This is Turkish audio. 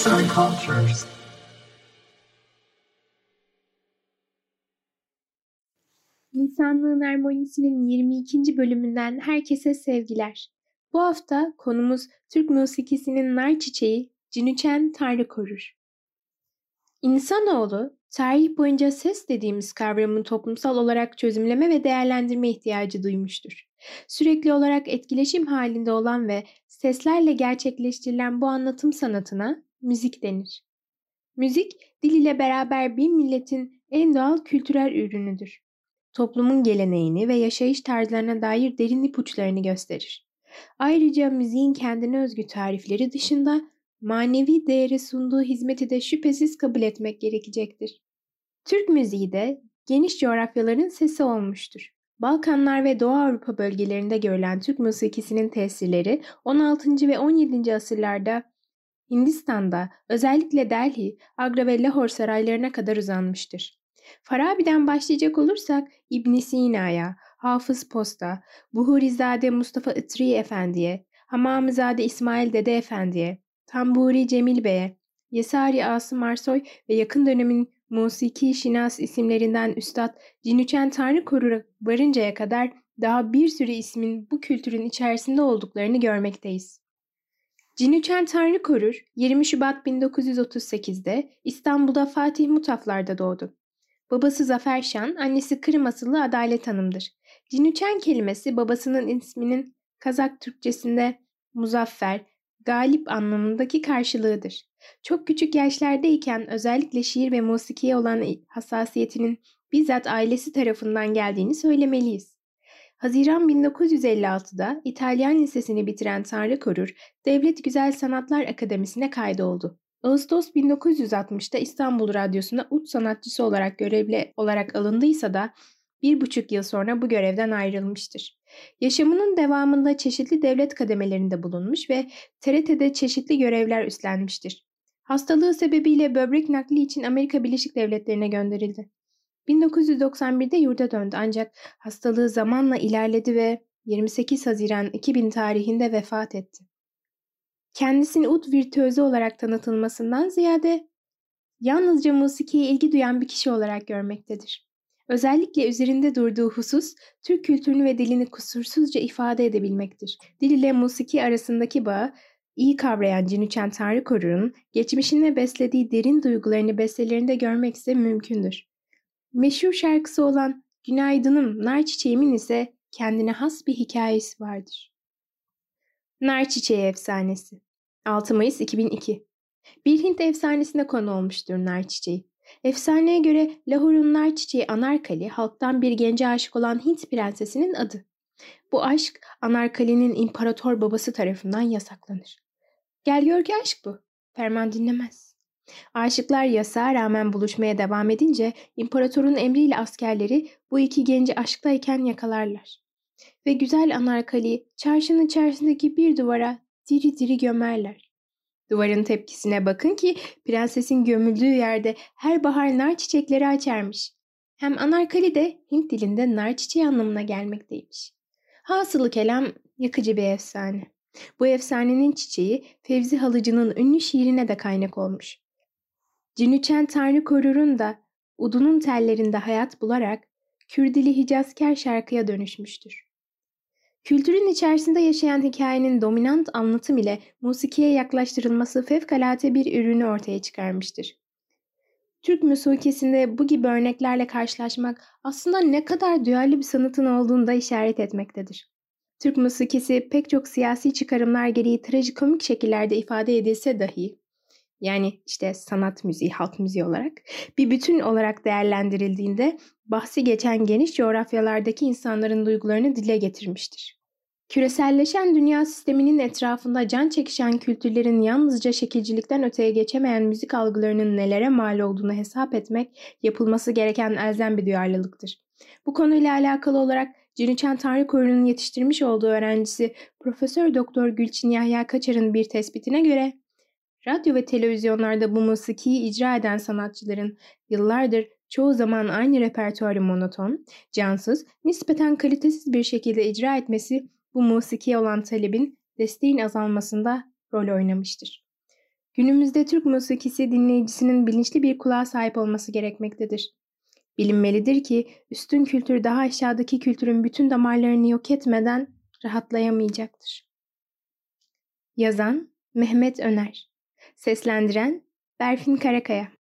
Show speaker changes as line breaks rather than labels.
Arts and Cultures. İnsanlığın Harmonisi'nin 22. bölümünden herkese sevgiler. Bu hafta konumuz Türk musikisinin nar çiçeği Cinüçen Tanrı korur. İnsanoğlu, tarih boyunca ses dediğimiz kavramın toplumsal olarak çözümleme ve değerlendirme ihtiyacı duymuştur. Sürekli olarak etkileşim halinde olan ve seslerle gerçekleştirilen bu anlatım sanatına müzik denir. Müzik, dil ile beraber bir milletin en doğal kültürel ürünüdür. Toplumun geleneğini ve yaşayış tarzlarına dair derin ipuçlarını gösterir. Ayrıca müziğin kendine özgü tarifleri dışında manevi değeri sunduğu hizmeti de şüphesiz kabul etmek gerekecektir. Türk müziği de geniş coğrafyaların sesi olmuştur. Balkanlar ve Doğu Avrupa bölgelerinde görülen Türk musikisinin tesirleri 16. ve 17. asırlarda Hindistan'da özellikle Delhi, Agra ve Lahore saraylarına kadar uzanmıştır. Farabi'den başlayacak olursak İbn Sina'ya, Hafız Posta, Buhurizade Mustafa Itri Efendi'ye, Hamamizade İsmail Dede Efendi'ye, Tamburi Cemil Bey'e, Yesari Asım Arsoy ve yakın dönemin musiki şinas isimlerinden Üstad Cinüçen Tanrı Korur'a varıncaya kadar daha bir sürü ismin bu kültürün içerisinde olduklarını görmekteyiz. Cinüçen Tanrı Korur 20 Şubat 1938'de İstanbul'da Fatih Mutaflar'da doğdu. Babası Zafer Şan, annesi Kırım asıllı Adalet Hanım'dır. Cinüçen kelimesi babasının isminin Kazak Türkçesinde muzaffer, galip anlamındaki karşılığıdır. Çok küçük yaşlardayken özellikle şiir ve musikiye olan hassasiyetinin bizzat ailesi tarafından geldiğini söylemeliyiz. Haziran 1956'da İtalyan Lisesi'ni bitiren Tanrı Korur, Devlet Güzel Sanatlar Akademisi'ne kaydoldu. Ağustos 1960'da İstanbul Radyosu'na ut sanatçısı olarak görevli olarak alındıysa da bir buçuk yıl sonra bu görevden ayrılmıştır. Yaşamının devamında çeşitli devlet kademelerinde bulunmuş ve TRT'de çeşitli görevler üstlenmiştir. Hastalığı sebebiyle böbrek nakli için Amerika Birleşik Devletleri'ne gönderildi. 1991'de yurda döndü ancak hastalığı zamanla ilerledi ve 28 Haziran 2000 tarihinde vefat etti. Kendisini ut virtüözü olarak tanıtılmasından ziyade yalnızca musikiye ilgi duyan bir kişi olarak görmektedir. Özellikle üzerinde durduğu husus Türk kültürünü ve dilini kusursuzca ifade edebilmektir. Dil ile musiki arasındaki bağı iyi kavrayan Cinüçen Tanrı geçmişine beslediği derin duygularını bestelerinde görmek ise mümkündür. Meşhur şarkısı olan Günaydınım Nar Çiçeğimin ise kendine has bir hikayesi vardır. Nar Çiçeği Efsanesi 6 Mayıs 2002 Bir Hint efsanesine konu olmuştur nar çiçeği. Efsaneye göre Lahor'un nar çiçeği Anarkali halktan bir gence aşık olan Hint prensesinin adı. Bu aşk Anarkali'nin imparator babası tarafından yasaklanır. Gel gör ki aşk bu. Ferman dinlemez. Aşıklar yasağa rağmen buluşmaya devam edince imparatorun emriyle askerleri bu iki genci aşktayken yakalarlar. Ve güzel Anarkali çarşının içerisindeki bir duvara diri diri gömerler. Duvarın tepkisine bakın ki prensesin gömüldüğü yerde her bahar nar çiçekleri açarmış. Hem Anarkali de Hint dilinde nar çiçeği anlamına gelmekteymiş. Hasılı kelam yakıcı bir efsane. Bu efsanenin çiçeği Fevzi Halıcı'nın ünlü şiirine de kaynak olmuş. Cinüçen Tanrı Korur'un da udunun tellerinde hayat bularak Kürdili Hicazkar şarkıya dönüşmüştür. Kültürün içerisinde yaşayan hikayenin dominant anlatım ile musikiye yaklaştırılması fevkalade bir ürünü ortaya çıkarmıştır. Türk musikisinde bu gibi örneklerle karşılaşmak aslında ne kadar duyarlı bir sanatın olduğunu da işaret etmektedir. Türk musikisi pek çok siyasi çıkarımlar gereği trajikomik şekillerde ifade edilse dahi, yani işte sanat müziği, halk müziği olarak bir bütün olarak değerlendirildiğinde bahsi geçen geniş coğrafyalardaki insanların duygularını dile getirmiştir. Küreselleşen dünya sisteminin etrafında can çekişen kültürlerin yalnızca şekilcilikten öteye geçemeyen müzik algılarının nelere mal olduğunu hesap etmek yapılması gereken elzem bir duyarlılıktır. Bu konuyla alakalı olarak Ciniçen Tanrı Korunu'nun yetiştirmiş olduğu öğrencisi Profesör Doktor Gülçin Yahya Kaçar'ın bir tespitine göre radyo ve televizyonlarda bu musikiyi icra eden sanatçıların yıllardır çoğu zaman aynı repertuarı monoton, cansız, nispeten kalitesiz bir şekilde icra etmesi bu musikiye olan talebin desteğin azalmasında rol oynamıştır. Günümüzde Türk musikisi dinleyicisinin bilinçli bir kulağa sahip olması gerekmektedir. Bilinmelidir ki üstün kültür daha aşağıdaki kültürün bütün damarlarını yok etmeden rahatlayamayacaktır. Yazan Mehmet Öner Seslendiren Berfin Karakaya